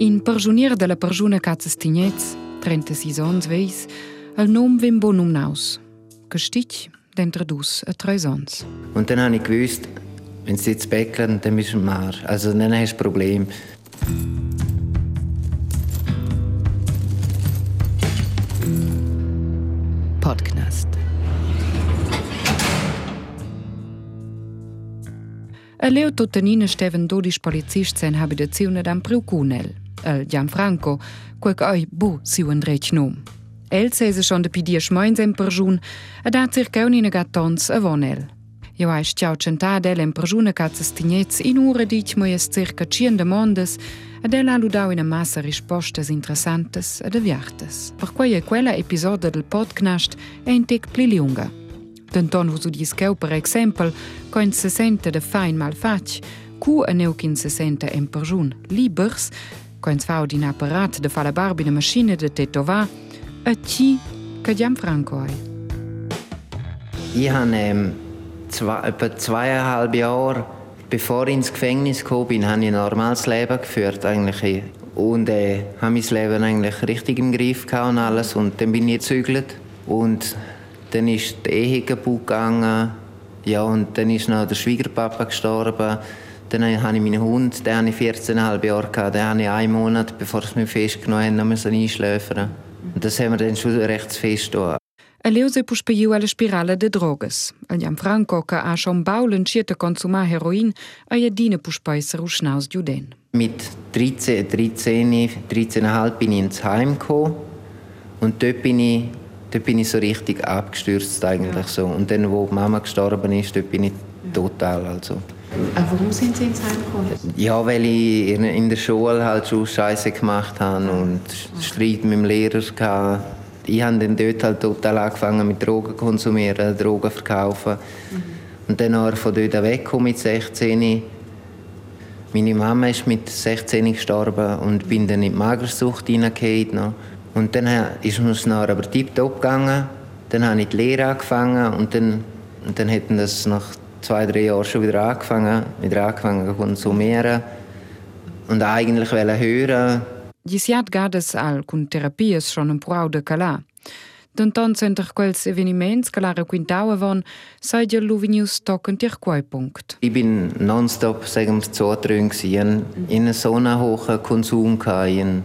In Perjunier de la Perjuna Katzes Tignetz, 36 ans veis, el nom vim bon um naus. Gestich, dentro dus a drei ans. Und dann habe ich gewusst, wenn sie jetzt bäckeln, dann bist du mehr. Also dann hast du ein Problem. Podcast. Leo Totanina steven 12 polizist sen habitazione d'am Priucunel, el Gianfranco, quel che oi bu si un rech nom. El sese schon de pidia schmeins en perjun, ed ha circa un ina gattons a vonel. Jo ai stiau centad el en perjuna cazzas tignez in ura dic moies circa cien demandes, ed el ha ludau ina massa rispostas interessantes ed aviartes. Per quei è quella episodio del podcast è in tec pli lunga. Denton vos udis cheu per exempel, coin se sente de fein mal fac, cu a neukin se sente en perjun libers, coin fau din apparat de falla barbi de maschine de tetova, a ci che diam franco ai. Ich habe ähm, zwei, etwa zweieinhalb Jahre, bevor ich ins Gefängnis gekommen bin, habe ich ein normales Leben geführt eigentlich. Und äh, habe mein Leben eigentlich richtig im Griff gehabt und alles. Und dann bin ich gezügelt und dann ist die Ehe kaputt gegangen. Ja, und dann ist noch der Schwiegerpapa gestorben. Dann habe ich meinen Hund, den habe ich 14,5 Jahre gehabt. Den habe ich einen Monat, bevor sie mich festgenommen haben, noch einschläfern. Und das haben wir dann schon recht fest getan. A leu se puspeiu alla spirala de drogas. El Gianfranco che ha schon baulen sciete consumar heroin, a jedine puspeiser usnaus giuden. Mit 13, 13, 13,5 bin ich ins Heim gekommen und dort bin ich, dort bin ich so richtig abgestürzt eigentlich so. Und dann, wo die Mama gestorben ist, dort bin ich total also. Warum sind Sie ins Heim gekommen? Ja, weil ich in, der Schule halt schon Scheiße gemacht habe und Streit mit dem Lehrer hatte. Ich habe dann dort halt total angefangen mit Drogen zu konsumieren, Drogen verkaufen. Und dann von dort weggekommen mit 16. Meine Mama ist mit 16 gestorben und bin dann in die Magersucht hineingefallen. noch. Und dann ist es nachher aber tiptop gegangen. Dann habe ich die Lehre angefangen und dann, und dann hätten das nach zwei, drei Jahren schon wieder angefangen, wieder angefangen zu konsumieren. Und eigentlich hören, Gisiat gades al cun terapias schon un prou de calà. Denton center quels eveniments che la requintau avon, sei gel luvinius toccant ir quai punct. Ich bin nonstop sagen wir. Ich hatte einen so einen hohen Konsum. habe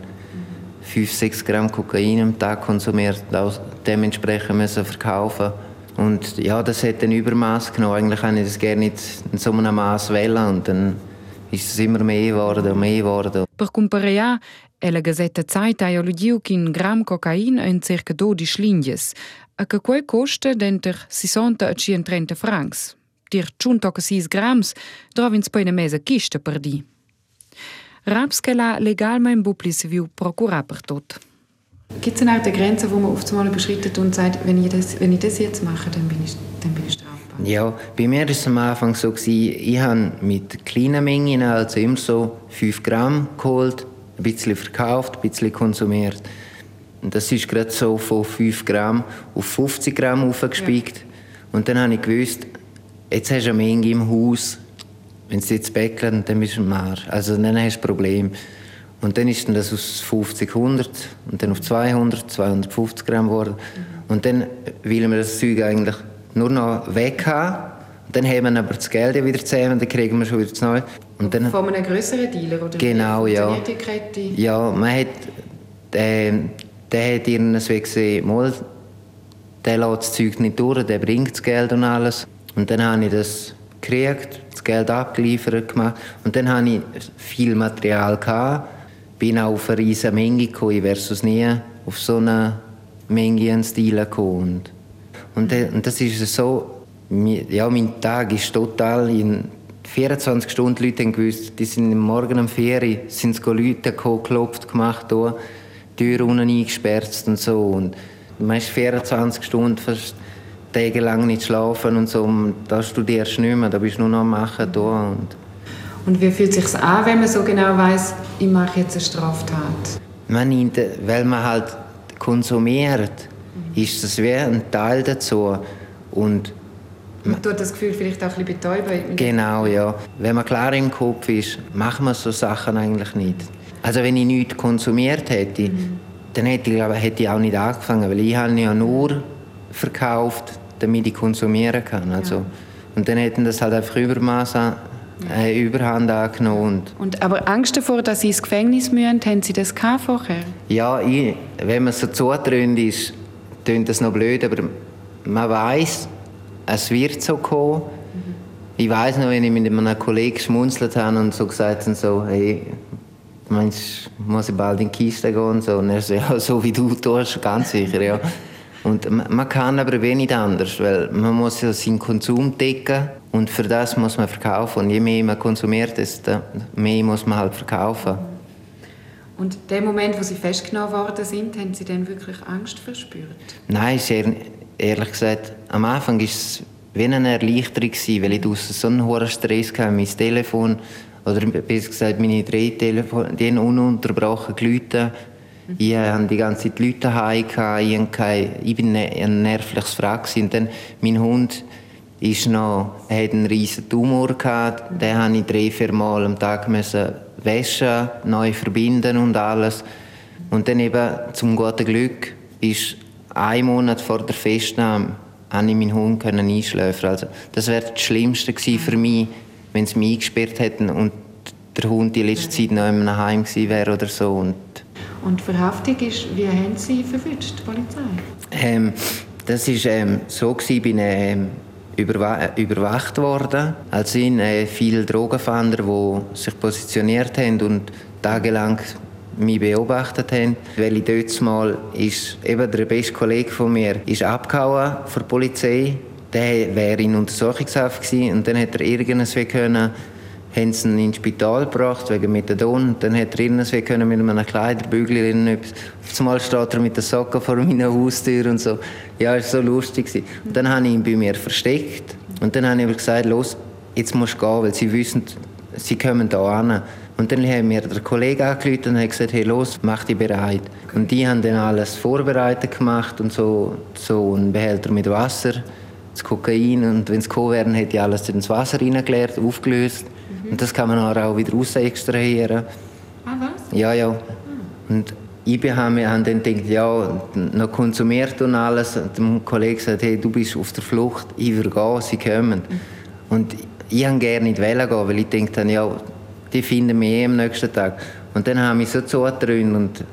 5, 6 Gramm Kokain am Tag konsumiert, dementsprechend müssen verkaufen. Und ja, das hat ein Übermaß genommen. Eigentlich habe ich das gerne nicht in so einem Maß wählen. Und dann ist es immer mehr geworden und mehr geworden. Per comparear, e la Gazetta Zeit ha ludiu qu'in gram cocain en circa 12 linjes, a che quei costa denter 60 a 130 francs. Dir giunto che 6 grams, drovins poi una mesa kista per di. Raps che la legalmein buplis viu procura per tot. Gibt es eine Art der Grenze, wo man oft mal überschreitet und sagt, wenn ich das, wenn ich das jetzt mache, dann bin ich, dann bin ich strafbar? Ja, bei mir war es am Anfang so, gewesen, ich habe mit kleinen Mengen, also immer so 5 Gramm geholt, ein bisschen verkauft, ein bisschen konsumiert. Und das ist gerade so von 5 Gramm auf 50 Gramm aufgespiegt. Und dann habe ich gewusst, jetzt hast du eine Menge im Haus, wenn sie jetzt bäckeln, dann bist du mehr. Also dann hast du ein Problem. Und dann ist das aus 50, 100 und dann auf 200, 250 Gramm geworden. Und dann will man das Zeug eigentlich nur noch weg haben. Und dann haben wir aber das Geld wieder zusammen, dann kriegen wir schon wieder das Neue. Und dann, Von einem größeren Dealer? Oder Genau, ja. die Kette? ja, man hat, der, der hat irgendwie gesehen, mal, der lässt das Zeug nicht durch, der bringt das Geld und alles. Und dann habe ich das gekriegt, das Geld abgeliefert gemacht. Und dann hatte ich viel Material. Gehabt. Bin auch auf eine riesige Menge gekommen, ich wäre sonst nie auf so eine Menge an Stil gekommen. Und, dann- und das ist so, ja, mein Tag ist total in 24 Stunden Leute gewusst, die sind am Morgen 4 Uhr, sind Leute gekommen, geklopft, gemacht, hier, die Tür unten eingesperrt und so. Und man ist 24 Stunden fast tagelang nicht schlafen und so. Da studierst du nicht mehr, da bist du nur noch am Machen. Da. Und Und wie fühlt es sich an, wenn man so genau weiß, ich mache jetzt eine Straftat? man nimmt, weil man halt konsumiert, ist das wie ein Teil dazu. Und Man tut das Gefühl vielleicht auch ein bisschen betäuben. genau, ja. Wenn man klar im Kopf ist, macht man so Sachen eigentlich nicht. Also wenn ich nichts konsumiert hätte, mhm. dann hätte ich, glaube, hätte ich auch nicht angefangen, weil ich habe ja nur verkauft, damit ich konsumieren kann. Also, ja. Und dann hätten das halt einfach Übermaß äh, Überhand angenommen. Und, und, aber Angst davor, dass Sie ins Gefängnis müssen, haben Sie das vorher? Ja, ich, wenn man so zutrönt ist, klingt das noch blöd, aber man weiß, es wird so kommen. Mhm. Ich weiß noch, wenn ich mit einem Kollegen geschmunzelt habe und so gesagt habe, so, hey, meinst muss ich bald in die Kiste gehen und so. Und er so, ja, so wie du tust, ganz sicher, ja. Und man kann aber wenig anders, weil man muss ja seinen Konsum decken und für das muss man verkaufen. Und je mehr man konsumiert, desto mehr muss man halt verkaufen. Und dem Moment, wo Sie festgenommen worden sind, haben Sie dann wirklich Angst verspürt? Nein, sehr, ehrlich gesagt, am Anfang war es wie eine Erleichterung, weil ich so einen hohen Stress hatte. Mein Telefon, oder besser gesagt meine drei Telefone, die haben ununterbrochen geläutet ich hatte die ganze Zeit Leute daheim. Ich, war ne-, ein nervliches Frag. Und dann mein Hund ist noch, hat einen riesen Tumor gehabt. Den musste ich drei, vier Mal am Tag müssen waschen, neu verbinden und alles. Und dann eben, zum guten Glück, ist ein Monat vor der Festnahme konnte ich meinen Hund einschläfern. Also, das wäre das Schlimmste für mich, wenn sie mich eingesperrt hätten und der Hund die letzte Zeit noch in Heim gewesen wäre oder so. Und und Verhaftung ist, wie haben Sie verwünscht, die Polizei? Ähm, das war ähm, so, ich bin ähm, überwacht worden. Also sind äh, viele Drogenfahnder, die sich positioniert haben und tagelang mich beobachtet haben. Weil ich dort mal ist eben der beste Kollege von mir ist abgehauen von der Polizei. Der wäre in Untersuchungshaft gewesen und dann hat er irgendwas können haben sie ihn ins Spital gebracht wegen Methadon. Dann hat er irgendwie können mit einem Kleiderbügel etwas. Zumal steht er mit der Socke vor meiner Haustür und so. Ja, es war so lustig. Und dann habe ich ihn bei mir versteckt. Und dann habe ich ihm gesagt, los, jetzt musst du gehen, weil sie wissen, sie kommen hier an. Und dann haben mir der Kollege angerufen und hat gesagt, hey, los, mach dich bereit. Und die haben dann alles vorbereitet gemacht und so, so einen Behälter mit Wasser, das Kokain. Und wenn es gekommen wäre, hätte ich alles ins Wasser reingeleert, aufgelöst. Und das kann man auch wieder raus extrahieren. Ah, was? Ja, ja. Und ich habe dann gedacht, ja, noch konsumiert und alles. Und der Kollege sagt, hey, du bist auf der Flucht, ich will gehen, sie kommen. Und ich wollte gerne nicht gehen, weil ich dachte, ja, die finden mich eh am nächsten Tag. Und dann habe ich so zugetrönt und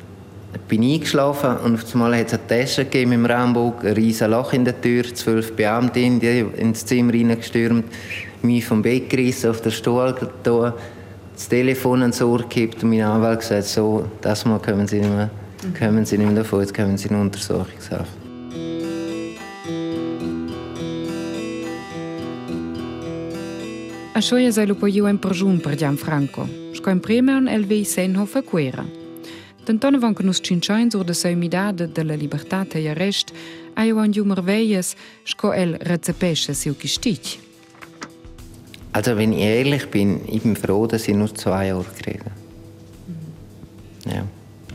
bin eingeschlafen und auf einmal hat es eine Tasche gegeben im Ramburg, ein riesiges Loch in der Tür, zwölf Beamte ins Zimmer reingestürmt mich vom Bett gerissen, auf den Stuhl getan, das Telefon ans Ohr gekippt und mein Anwalt gesagt, so, das Mal kommen Sie nicht mehr, kommen Sie nicht mehr davon, jetzt kommen Sie in Untersuchungshaft. A scioia sei lo poiu en perjun per Gianfranco. Sco in prima un elvei senho fa quera. Tentona van che nus cinciain sur de sei midade de la libertate e arrest, ai an jumer veies, sco el recepesce siu kistic. Also wenn ich ehrlich bin, ich bin froh, dass ich nur zwei Jahre kriege. Mhm. Ja.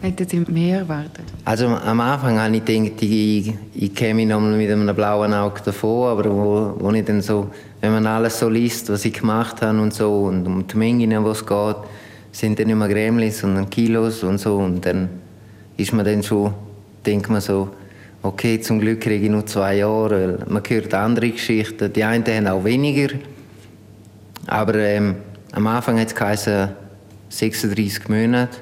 Hätten Sie mehr erwartet? Also am Anfang habe ich gedacht, ich, ich käme noch mit einem blauen Auge davon, aber wo, wo ich dann so, wenn man alles so liest, was ich gemacht habe und so und um die Mengen, wo es geht, sind dann nicht mehr Grämlis, sondern Kilos und so und dann ist man dann schon, denkt man so, okay, zum Glück kriege ich nur zwei Jahre, weil man hört andere Geschichten, die einen haben auch weniger, aber ähm, am Anfang hat es geheißen 36 Monate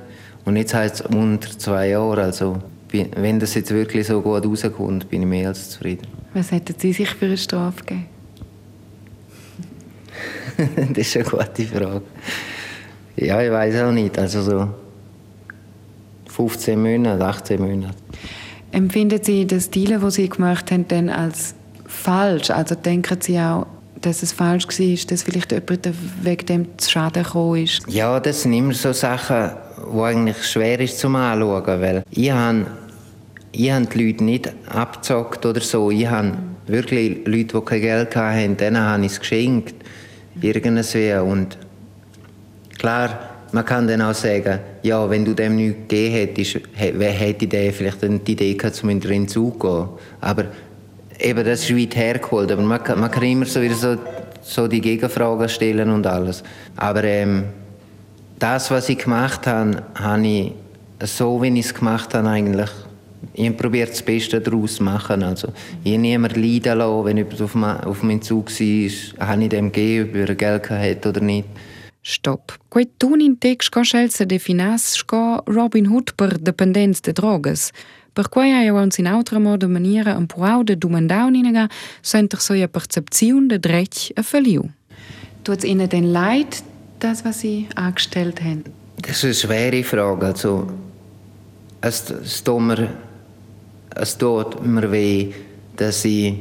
und jetzt heißt es unter zwei Jahre. Also wenn das jetzt wirklich so gut rauskommt, bin ich mehr als zufrieden. Was hätten Sie sich für eine Strafe gegeben? das ist eine gute Frage. Ja, ich weiß auch nicht. Also so 15 Monate, 18 Monate. Empfinden Sie das Deal, das Sie gemacht haben, denn als falsch? Also denken Sie auch, dass es falsch war, dass vielleicht jemand wegen dem zu Schaden gekommen ist? Ja, das sind immer so Sachen, die eigentlich schwer ist zum Anschauen, weil ich habe, ich habe die Leute nicht abgezockt oder so. Ich habe wirklich Leute, die kein Geld hatten, denen habe ich es geschenkt. Irgendwie. Und klar, man kann dann auch sagen, ja, wenn du dem nichts gegeben hättest, hätte der vielleicht die Idee gehabt, um in den Zug zu gehen. Aber eben, das ist weit hergeholt, aber man, man kann immer so wieder so, so die Gegenfragen stellen und alles. Aber ähm, das, was ich gemacht habe, habe ich so, wie ich es gemacht habe, eigentlich ich habe probiert, das Beste daraus zu machen. Also, ich habe niemanden leiden lassen, wenn jemand auf, mein, auf meinem Zug war, habe ich dem gegeben, ob er Geld hatte oder nicht. Stop. Quei tun in text sco scelse definas sco Robin Hood per dependents de drogas. Per quei hai uns in altra modo maniera po' de domandau ninaga, senter so ja Perzeption de drech a verliu. Tut es Ihnen denn leid, das, was Sie angestellt haben? Das ist eine schwere Frage. Also, es, es, tut mir, es tut mir weh, dass ich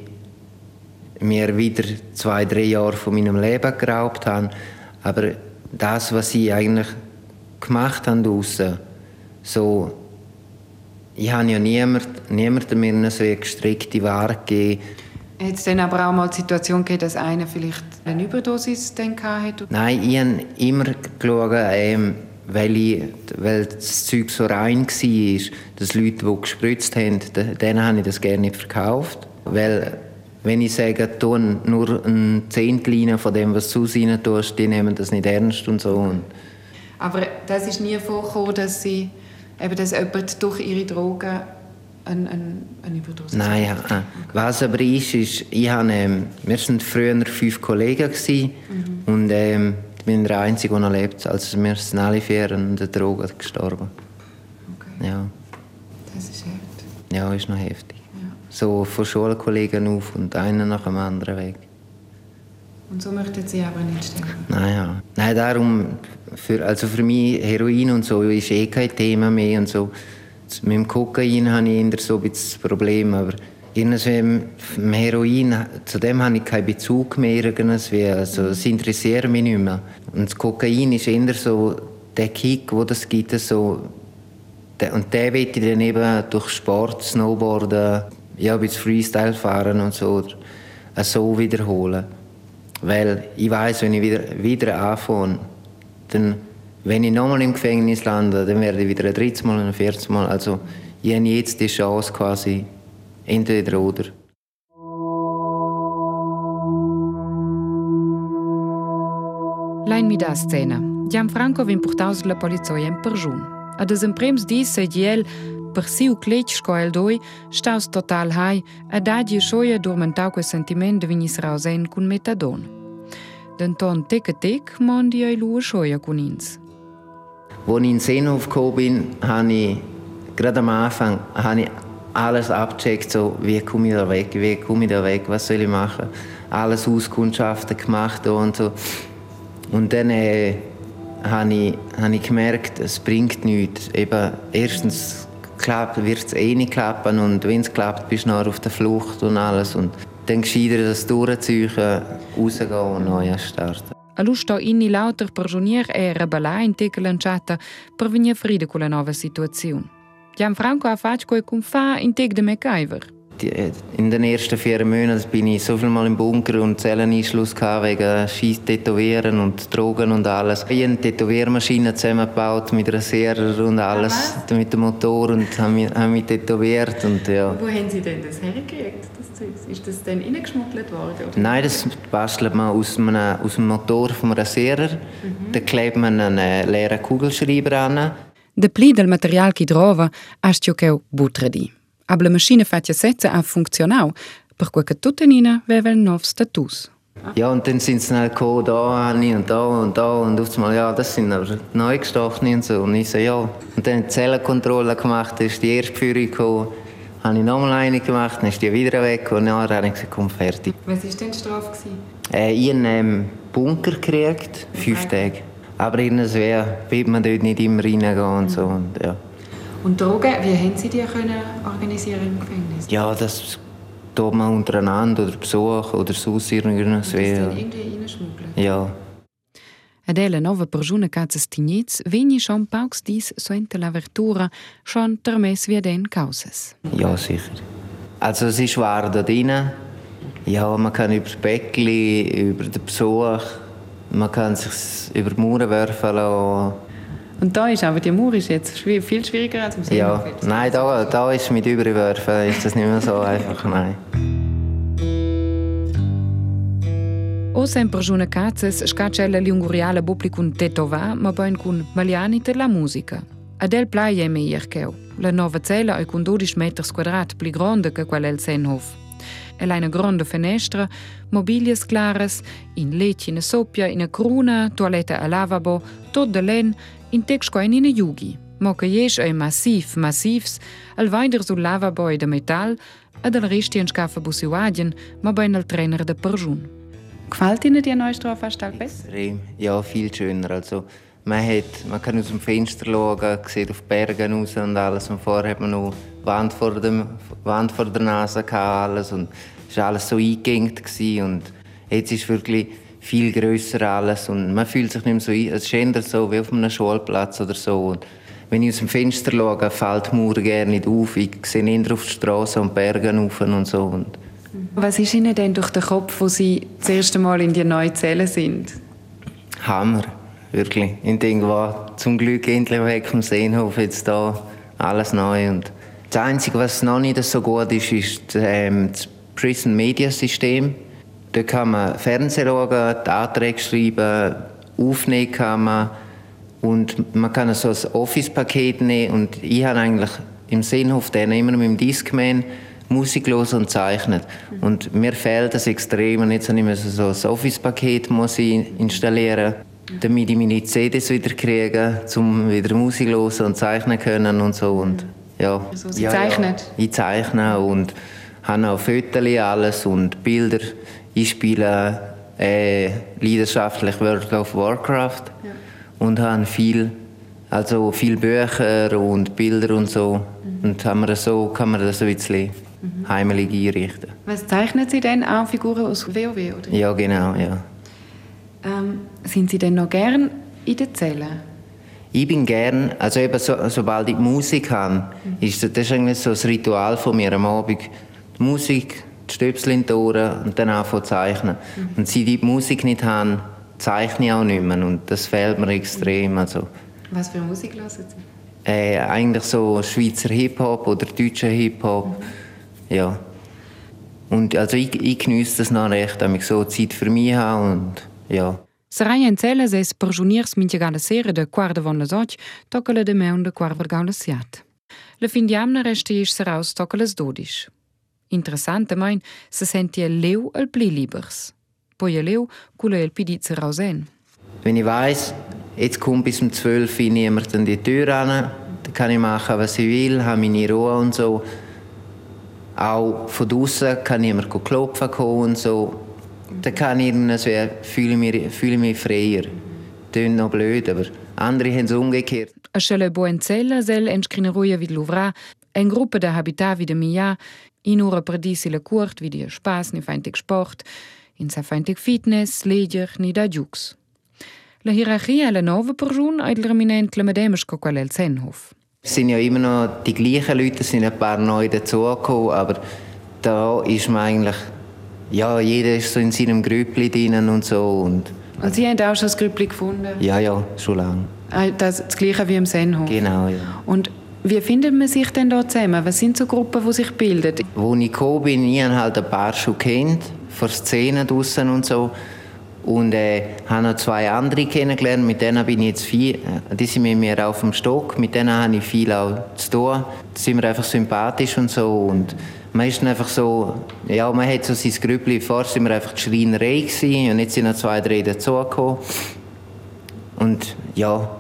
mir wieder zwei, drei Jahre von meinem Leben geraubt habe. Aber das, was ich eigentlich gemacht habe draussen, so, ich habe ja niemand, niemandem mir eine so gestrickte Ware gegeben. Hat es dann aber auch mal die Situation gegeben, dass einer vielleicht eine Überdosis hatte? Nein, ich habe immer geschaut, ähm, weil, ich, weil das Zeug so rein war, dass Leute, die gespritzt haben, denen habe ich das gerne nicht verkauft. Weil wenn ich sage, tu nur ein Zehntel von dem, was du rein tust, die nehmen das nicht ernst und so. Aber das ist nie vorgekommen, dass, sie, eben, dass jemand durch ihre Drogen eine, eine, eine Überdosis Nein, ja. Okay. was aber ist, ist ich habe, ähm, wir waren früher fünf Kollegen gewesen, mhm. und ähm, ich bin der Einzige, der noch lebt. Also wir sind alle vier an der Droge gestorben. Okay. Ja. Das ist heftig. Ja, ist noch heftig so von Schulkollegen auf und einer nach dem anderen weg. Und so möchten Sie aber nicht sterben? Nein, ja. Nein, darum, für, also für mich Heroin und so ist eh kein Thema mehr und so. Mit dem Kokain habe ich eher so ein bisschen das Problem, aber irgendwie im Heroin, zu dem habe ich keinen Bezug mehr irgendwie. Also es interessiert mich nicht mehr. Und das Kokain ist eher so der Kick, wo das gibt, so und der will ich dann eben durch Sport, Snowboarden, ja, ein bisschen Freestyle fahren und so, so wiederholen. Weil ich weiß, wenn ich wieder, wieder anfange, dann, wenn ich nochmal im Gefängnis lande, dann werde ich wieder ein drittes Mal ein viertes Mal. Also ich habe jetzt die Chance quasi, entweder oder. Lein mi da scena. Gianfranco vin portaus la polizia in perjun. Ad esemprems dis se giel Per siu cletg sco el doi, staus total hai, a dagi schoia dormentau quel sentiment de vinis rausen cun metadon. Denton tec a tec mondi ai lua schoia cun ins. Wo ich in Seenhof gekommen bin, habe ich gerade am Anfang habe ich alles abgecheckt, so, wie komme ich da weg, wie komme ich da weg, was soll ich machen. Alles Auskundschaften gemacht und so. Und dann äh, habe, ich, habe ich gemerkt, es bringt nichts. Eben, erstens klappt, wird es eh nicht klappen und wenn es klappt, bist du noch auf der Flucht und alles. Und dann gescheiter das durchziehen, rausgehen und neu starten. Allo sto inni lauter prigionier e rebellà in teca lanciata per venire frida con la nuova situazione. Gianfranco ha fatto quel con fa in tec de MacGyver. In den ersten vier Monaten bin ich so viel Mal im Bunker und Zelleneinschluss wegen Scheiß Tätowieren und Drogen und alles. Ich habe eine Tätowiermaschine zusammengebaut mit Rasierer und alles, ah, mit dem Motor und habe mich, habe mich tätowiert. Und, ja. Wo haben Sie denn das hergekriegt, das Zeug? Ist das dann reingeschmuggelt worden? Oder? Nein, das bastelt man aus, einem, aus dem Motor vom Rasierer. Mhm. Da klebt man einen leeren Kugelschreiber an. Der pli del material che trova, hast du butredi. Aber la maschina fatja setze ha funzionau, per cui che tutte nina vevel nov status. Ja, und dann sind sie schnell gekommen, da eine und da und da und auf einmal, ja, das sind aber neu gestochene und so. Und ich so, ja. Und dann die Zellenkontrolle gemacht, dann ist die erste Führung gekommen, habe ich nochmal eine gemacht, dann ist die wieder weg und dann habe ich gesagt, komm, fertig. Was war denn die Strafe? Äh, ich habe einen Bunker gekriegt, fünf okay. Tage. Aber irgendwie will man dort nicht immer reingehen und so. Und, ja. Und Drogen, wie haben Sie die können organisieren im Gefängnis? Ja, das tut man untereinander oder Besuch oder sonst irgendwas. Und das dann irgendwie reinschmuggeln? Ja. Adele nova persona cazas tignets veni schon paucs dis soente la vertura schon termes wie den causes. Ja, sicher. Also es ist wahr da drin. Ja, man kann über Bäckli, über den Besuch, man kann sich über die Mauern werfen lassen. Und da ist aber die Mauer ist jetzt viel schwieriger als im. Ja, nein, da, da ist mit Überwerfen ist das nicht mehr so einfach, nein. O sempre giuna cazzes scacella linguriala bupli cun tetovà, ma ben cun maliani de la musica. Adel plaia me iercheu. La nova cella è cun 12 metri quadrat pli grande che quella el Senhof. Ha una grande finestra, mobilias claras, in letti in soppia, in cruna, toiletta a lavabo, de len, in texcoin in yugi. Mo che jes è massiv, massivs, al weider sul lavabo e de metal, ad al resti in scaffa busiuadien, ma ben al trainer de Perjun. Gefällt Ihnen die neue Strafanstalt besser? Extrem. Ja, viel schöner. Also, man, hat, man kann aus dem Fenster schauen, sieht auf die Berge raus und alles. Und vorher hat man noch Wand vor, dem, Wand vor der Nase gehabt, alles. Und es war alles so eingegangen. Und jetzt ist wirklich viel grösser alles. Und man fühlt sich nicht mehr so ein. Es ist eher so wie auf einem Schulplatz oder so. Und wenn ich aus dem Fenster schaue, fällt die Mauer gerne nicht auf. Ich sehe eher auf die Straße und Berge rauf und so. Und Was ist Ihnen denn durch den Kopf, wo Sie das erste Mal in die neue Zelle sind? Hammer, wirklich. Ich denke, wow, zum Glück endlich weg vom Seenhof, jetzt da alles neu. Und das Einzige, was noch nicht so gut ist, ist ähm, das Prison Media System. Da kann man Fernsehen schauen, Anträge schreiben, aufnehmen kann man und man kann so ein Office-Paket nehmen und ich habe eigentlich im Seenhof dann immer mit dem Discman Musik los und zeichnet. Und mir fehlt das extrem. Und jetzt habe ich so ein Office-Paket installieren, damit ich meine CDs wieder kriege, um wieder Musik los und zeichnen können und so. Und, ja. Also, Sie ja, zeichnen? Ja. Ich zeichne und habe auch Fotos alles und Bilder. Ich spiele äh, leidenschaftlich World of Warcraft Ja. und habe viel, also viel Bücher und Bilder und so. Und haben wir so kann man das ein bisschen heimelig einrichten. Was zeichnen Sie denn auch Figuren aus WoW? Oder? Ja, genau, ja. Ähm, sind Sie denn noch gern in der Zelle? Ich bin gern, also eben so, sobald ich Musik habe, ist das, das ist eigentlich so ein Ritual von mir am Abend. Die Musik, die Stöpsel in die Ohren und dann anfangen zu zeichnen. Und seit ich die Musik nicht habe, zeichne ich auch nicht mehr und das fehlt mir extrem. Also, Was für Musik hören Sie? äh, eigentlich so Schweizer Hip-Hop oder deutscher Hip-Hop, ja. Und also ich, ich genieße das noch recht, dass ich so Zeit für mich habe und ja. Sarai en cella ses perjuniers mintia gala sera de quarta von las och, tocca la de meun de quar vergau la siat. La fin diamna resta isch saraus tocca las dodisch. Interessante mein, se el leu al pli libers. Poi el leu, cula el pidit saraus en. Wenn ich weiss, jetzt kommt bis um 12 Uhr niemand an die Tür an, dann kann ich machen, was ich will, habe meine Ruhe und so. Auch von draußen kann niemand klopfen kommen und so. Dann kann ich irgendwie, fühle ich mich, fühle ich mich freier. Tönt noch blöd, aber andere haben es umgekehrt. A schele bo en cella sel en scrineroia vid luvra, en gruppa de habitat vid de mia, in ora per disi la curt vid ihr spas ni feintig sport, in sa feintig fitness, leder ni da giux. La hierarchia la nova persoon ait reminent la medemes co qual el Zenhof. Es sind ja immer noch die gleichen Leute, es sind ein paar neu dazugekommen, aber da ist man eigentlich, ja, jeder ist so in seinem Grüppli drin und so und Und Sie haben auch schon das Grüppli gefunden? ja, ja, schon lange. Ah, Das, das Gleiche wie im Senhof? Genau, ja. Und wie findet man sich denn da zusammen? Was sind so Gruppen, die sich bilden? Wo ich gekommen bin, ich habe halt ein paar schon kennt, von Szenen draussen und so. Und äh, habe noch zwei andere kennengelernt, mit denen bin ich jetzt viel, äh, die sind mit mir auf dem Stock, mit denen habe ich viel auch zu tun. Da sind wir einfach sympathisch und so. Und man ist einfach so, ja, man hat so sein Grüppli, vorher sind wir einfach die Schreinerei gewesen, und jetzt sind noch zwei, drei dazugekommen. Und ja,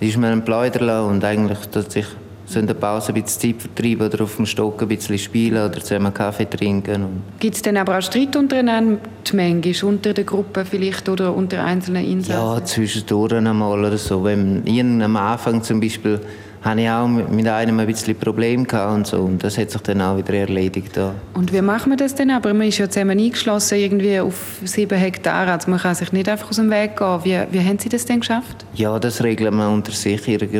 ist man ein Pläuderl und eigentlich tut sich so in der Pause ein bisschen Zeit vertreiben oder auf dem Stock ein bisschen spielen oder zusammen Kaffee trinken. Gibt es denn aber auch Streit untereinander, manchmal unter der Gruppe vielleicht oder unter einzelnen ja, Insassen? zwischendurch einmal oder so. Wenn ich am Anfang zum Beispiel hatte ich auch mit einem ein bisschen Probleme gehabt und so und das hat sich dann auch wieder erledigt. Ja. Und wie macht man das denn aber? Man ist ja zusammen eingeschlossen irgendwie auf sieben Hektar, also man kann sich nicht einfach aus dem Weg gehen. Wie, wie haben Sie das denn geschafft? ja, das regelt man unter sich irgendwie.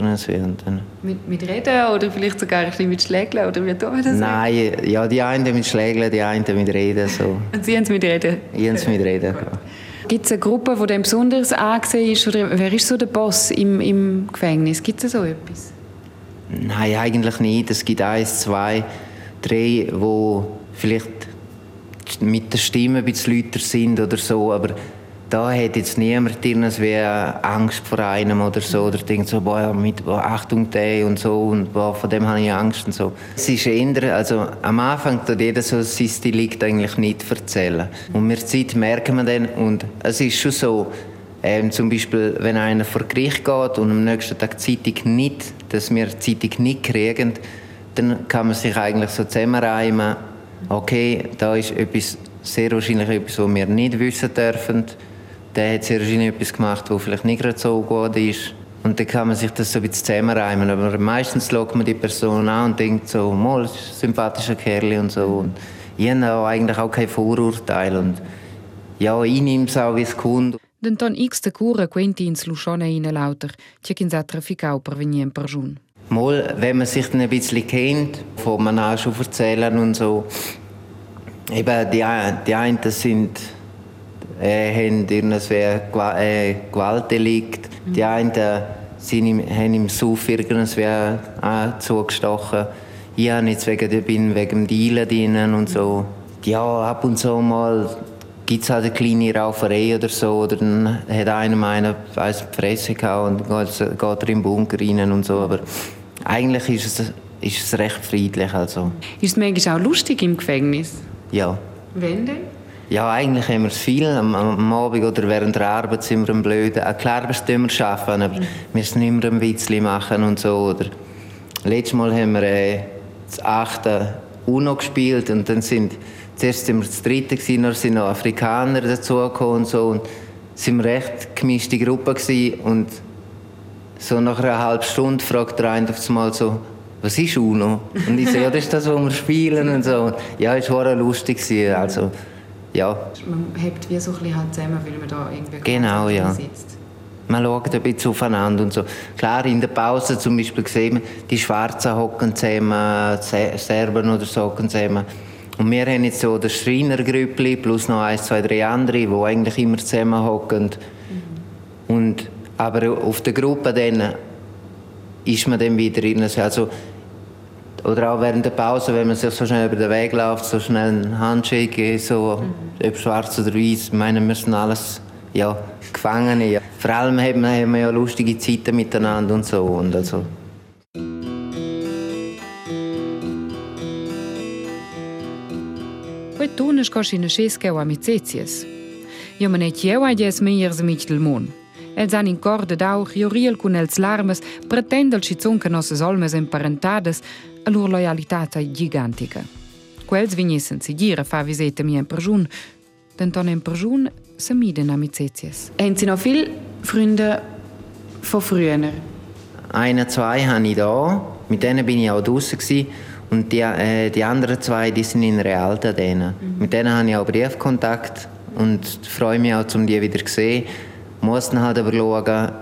Dann Mit, mit Reden oder vielleicht sogar ein bisschen mit Schlägeln oder wie tun wir das? Nein, ja, die einen mit Schlägeln, die einen mit Reden. So. Und Sie haben es mit Reden? Ich habe es mit Reden. Ja. Gibt es eine Gruppe, die dem besonders angesehen ist? Oder wer ist so der Boss im, im Gefängnis? Gibt es so etwas? Nein, eigentlich nicht. Es gibt eins, zwei, drei, wo vielleicht mit der Stimme ein bisschen lauter sind oder so, aber da hat jetzt niemand irgendwie Angst vor einem oder so oder denkt so, boah, mit boah, Achtung der und so und boah, von dem habe ich Angst und so. Es ist eher, also am Anfang tut jeder so sein Delikt eigentlich nicht erzählen. Und mit der Zeit merken wir dann und es ist schon so, ähm, zum Beispiel, wenn einer vor Gericht geht und am nächsten Tag die Zeitung nicht, dass wir die Zeitung nicht kriegen, dann kann man sich eigentlich so zusammenreimen, okay, da ist etwas, sehr wahrscheinlich etwas, was wir nicht wissen dürfen der hat sehr wahrscheinlich etwas gemacht, was vielleicht nicht gerade so gut ist. Und dann kann man sich das so ein bisschen zusammenreimen. Aber meistens schaut man die Person an und denkt so, mal, ist ein sympathischer Kerl und so. Und ich habe eigentlich auch kein Vorurteil. Und ja, ich nehme es auch, wie es kommt. Denton X de cura quenti ins Luschone in lauter, c'è chi sa trafficau per venire in Perjun. Mal, wenn man sich dann ein bisschen kennt, von man auch schon erzählen und so. Eben, die, die einen sind äh, haben irgendwas äh, Gewaltdelikt. Mhm. Die einen äh, sind im, haben im Suff irgendwas äh, zugestochen. Ich habe jetzt wegen, bin wegen dem Dealen drin und so. Ja, ab und zu mal gibt es halt eine kleine Rauferei oder so. Oder dann hat einer meinen weiss, die Fresse gehauen und geht, geht er in den Bunker rein und so. Aber eigentlich ist es, ist es recht friedlich. Also. Ist es manchmal auch lustig im Gefängnis? Ja. Wenn denn? Ja, eigentlich haben wir es viel. Am, am Abend oder während der Arbeit sind wir am Blöden. Klar, wir arbeiten, aber mhm. wir müssen nicht mehr ein Witzli machen und so. Oder letztes Mal haben wir äh, das achte UNO gespielt und dann sind zuerst sind wir das dritte gewesen, dann sind noch Afrikaner dazugekommen und so. Und sind wir recht gemischte Gruppe gewesen. und so nach einer halben Stunde fragt der eine auf einmal so, was ist UNO? Und ich so, ja, das ist das, was wir spielen und so. Ja, es war lustig gewesen, also ja. Man hebt wie so ein bisschen halt zusammen, weil man da irgendwie genau, ja. sitzt. Man schaut ein bisschen aufeinander und so. Klar, in der Pause zum Beispiel sehen wir, die Schwarzen hocken zusammen, Serben oder so hocken zusammen. Und wir haben jetzt so das Schreinergrüppli plus noch eins, zwei, drei andere, die eigentlich immer zusammen hocken. Mhm. Und, aber auf der Gruppe dann ist man dann wieder in also oder auch während der Pause, wenn man sich so schnell über den Weg läuft, so schnell einen Handshake, so, mhm. ob schwarz oder weiß, meinen wir sind alles ja, Gefangene. Vor allem haben wir, haben wir ja lustige Zeiten miteinander und so. Und also. Ne šeske o amicetias. Jo me ne tjeu a jes meiers amic del mon. Els han in cor de dauch, jo riel cun els larmes, pretendel ci zunca nossas olmes emparentades, a loro loialitat gigantica. Quels vignessen si gira fa visita mi in Perjun, denton in Perjun se miden amicetias. Haben Sie noch viele Freunde von früher? Eine, zwei habe ich da. Mit denen bin ich auch draußen. Und die, äh, die anderen zwei, die sind in Realta. Mhm. Mit denen habe ich auch Briefkontakt und freue mich auch, um die wieder zu sehen. Muss dann halt aber schauen,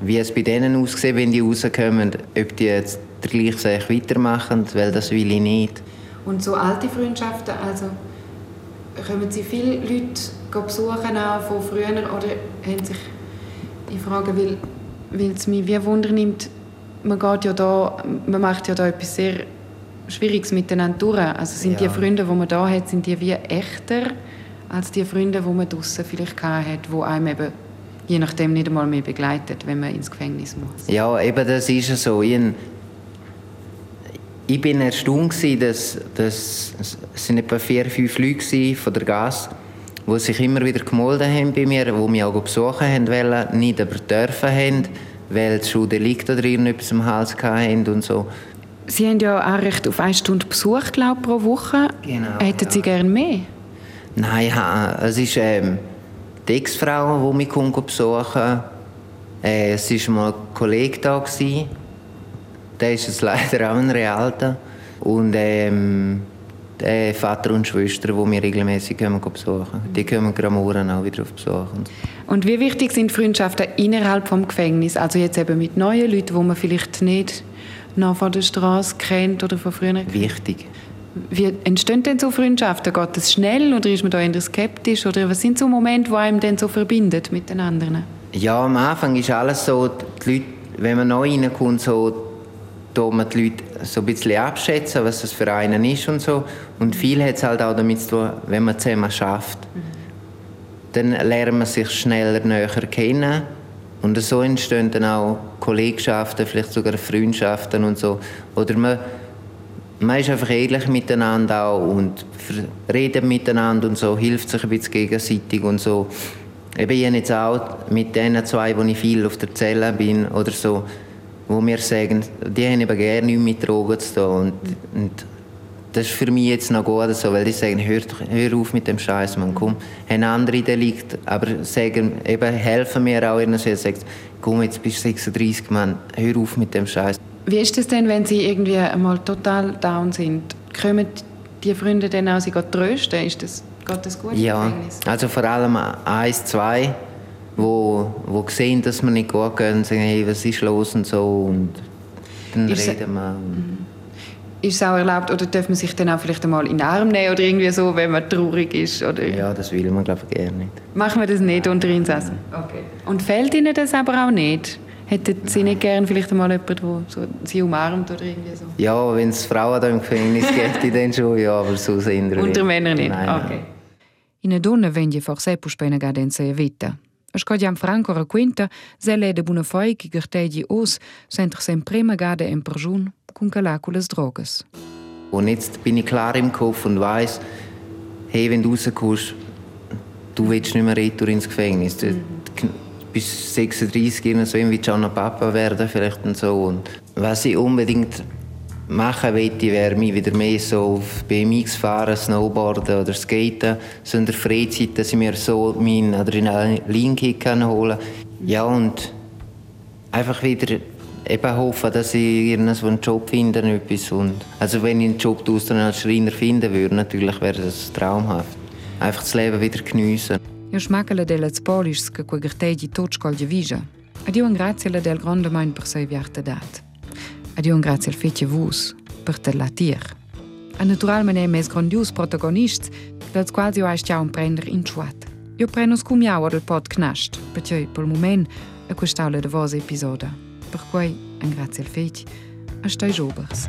wie es bei denen aussieht, wenn die rauskommen, ob die jetzt gleichen Weg weitermachen, weil das will ich nicht. Und so alte Freundschaften, also kommen Sie viele Leute besuchen auch von früher oder haben sich, ich frage, weil, weil es mich wie Wunder nimmt, man geht ja da, man macht ja da etwas sehr Schwieriges miteinander durch. Also sind ja. die Freunde, die man da hat, sind die wie echter als die Freunde, die man draußen vielleicht hat, die einem eben je nachdem nicht einmal mehr begleitet, wenn man ins Gefängnis muss. Ja, eben das ist ja so. Ich ich bin erstaunt, dass, dass es sind etwa vier, fünf Leute von der Gas, die sich immer wieder gemolden haben bei mir, die mich auch besuchen haben wollen, nicht aber dürfen haben, weil sie schon Delikt oder irgendetwas am Hals hatten und so. Sie haben ja auch recht auf eine Stunde Besuch glaub, pro Woche. Genau. Hätten Sie gerne mehr? Nein, ja, es ist ähm, die Ex-Frau, die mich besuchen äh, Es war mal ein Kollege da. Gewesen der ist jetzt leider auch ein Realter. Und ähm, der Vater und Schwester, die wir regelmäßig besuchen Die kommen Gramuren auch wieder auf Besuch. Und wie wichtig sind Freundschaften innerhalb des Gefängnisses? Also jetzt eben mit neuen Leuten, die man vielleicht nicht noch von der Straße kennt oder von früher? Wichtig. Wie entstehen denn so Freundschaften? Geht das schnell oder ist man da eher skeptisch? Oder was sind so Momente, die einem denn so verbindet mit den anderen? Ja, am Anfang ist alles so, die Leute, wenn man neu reinkommt, so da man die Leute so ein bisschen abschätzen, was das für einen ist und so. Und viel hat es halt auch damit zu tun, wenn man zusammen schafft. Mhm. dann lernt man sich schneller näher kennen. Und so entstehen dann auch Kollegschaften, vielleicht sogar Freundschaften und so. Oder man, man ist einfach ehrlich miteinander auch und redet miteinander und so, hilft sich ein bisschen gegenseitig und so. Ich bin jetzt auch mit den zwei, wo ich viel auf der Zelle bin oder so, wo mir sagen, die haben eben gerne nichts mit Drogen zu tun. Und, und das ist für mich jetzt noch gut, so, weil die sagen, hör, hör auf mit dem Scheiß, man, komm, haben andere Delikt, aber sagen, eben helfen mir auch ihnen, sagen, komm, jetzt bist du 36, man, hör auf mit dem Scheiß. Wie ist es denn, wenn Sie irgendwie einmal total down sind? Kommen die Freunde dann auch Sie trösten? Ist das, geht das gut? Ja, also vor allem eins, zwei, wo, wo sehen, dass wir nicht gut gehen sagen, hey, was ist los und so und dann ist reden wir. Ist es auch erlaubt oder darf man sich dann auch vielleicht einmal in den Arm nehmen oder irgendwie so, wenn man traurig ist? Oder? Ja, das will man glaube ich gerne nicht. Machen wir das nicht unter Insassen? Okay. Und fällt Ihnen das aber auch nicht? Hätten Sie nicht gerne vielleicht einmal jemanden, der so Sie umarmt oder irgendwie so? Ja, wenn es Frauen da im Gefängnis gibt, dann schon, ja, aber so sind wir Unter Männern nicht? Nein, okay. Una donna vende forse più spena gadenza e vita. Sco Franco racconta, se lei de buona foi che gertegli os, sentre sempre magade in perjun, con calaculas drogas. Und jetzt bin ich klar im Kopf und weiß, hey, wenn du rauskommst, du willst nicht mehr retour ins Gefängnis. Du, mhm. bis 36 so wie Gianna Papa werden vielleicht und so. Und was ich unbedingt machen möchte, wäre mich wieder mehr so auf BMX fahren, Snowboarden oder Skaten. So in der Freizeit, dass ich mir so meinen Adrenalinkick holen kann. Ja, und einfach wieder eben hoffen, dass ich irgendwo einen Job finde. Etwas. Und also wenn ich einen Job als Schreiner finden würde, natürlich wäre das traumhaft. Einfach das Leben wieder geniessen. Io smaccala delle spolis che quei gerteggi tot scoglie vija. Adio un grazie del grande mein per sei viarte dat. adiun grazie al fece vus per te latir. A naturalmene mes grandius protagonist, dat quasi o aștia un prender in ciuat. Jo prenus cum iau del pot knasht, percioi pol moment a questaule de vos episoda. Per cui, an grazie al fece, a stai jobers.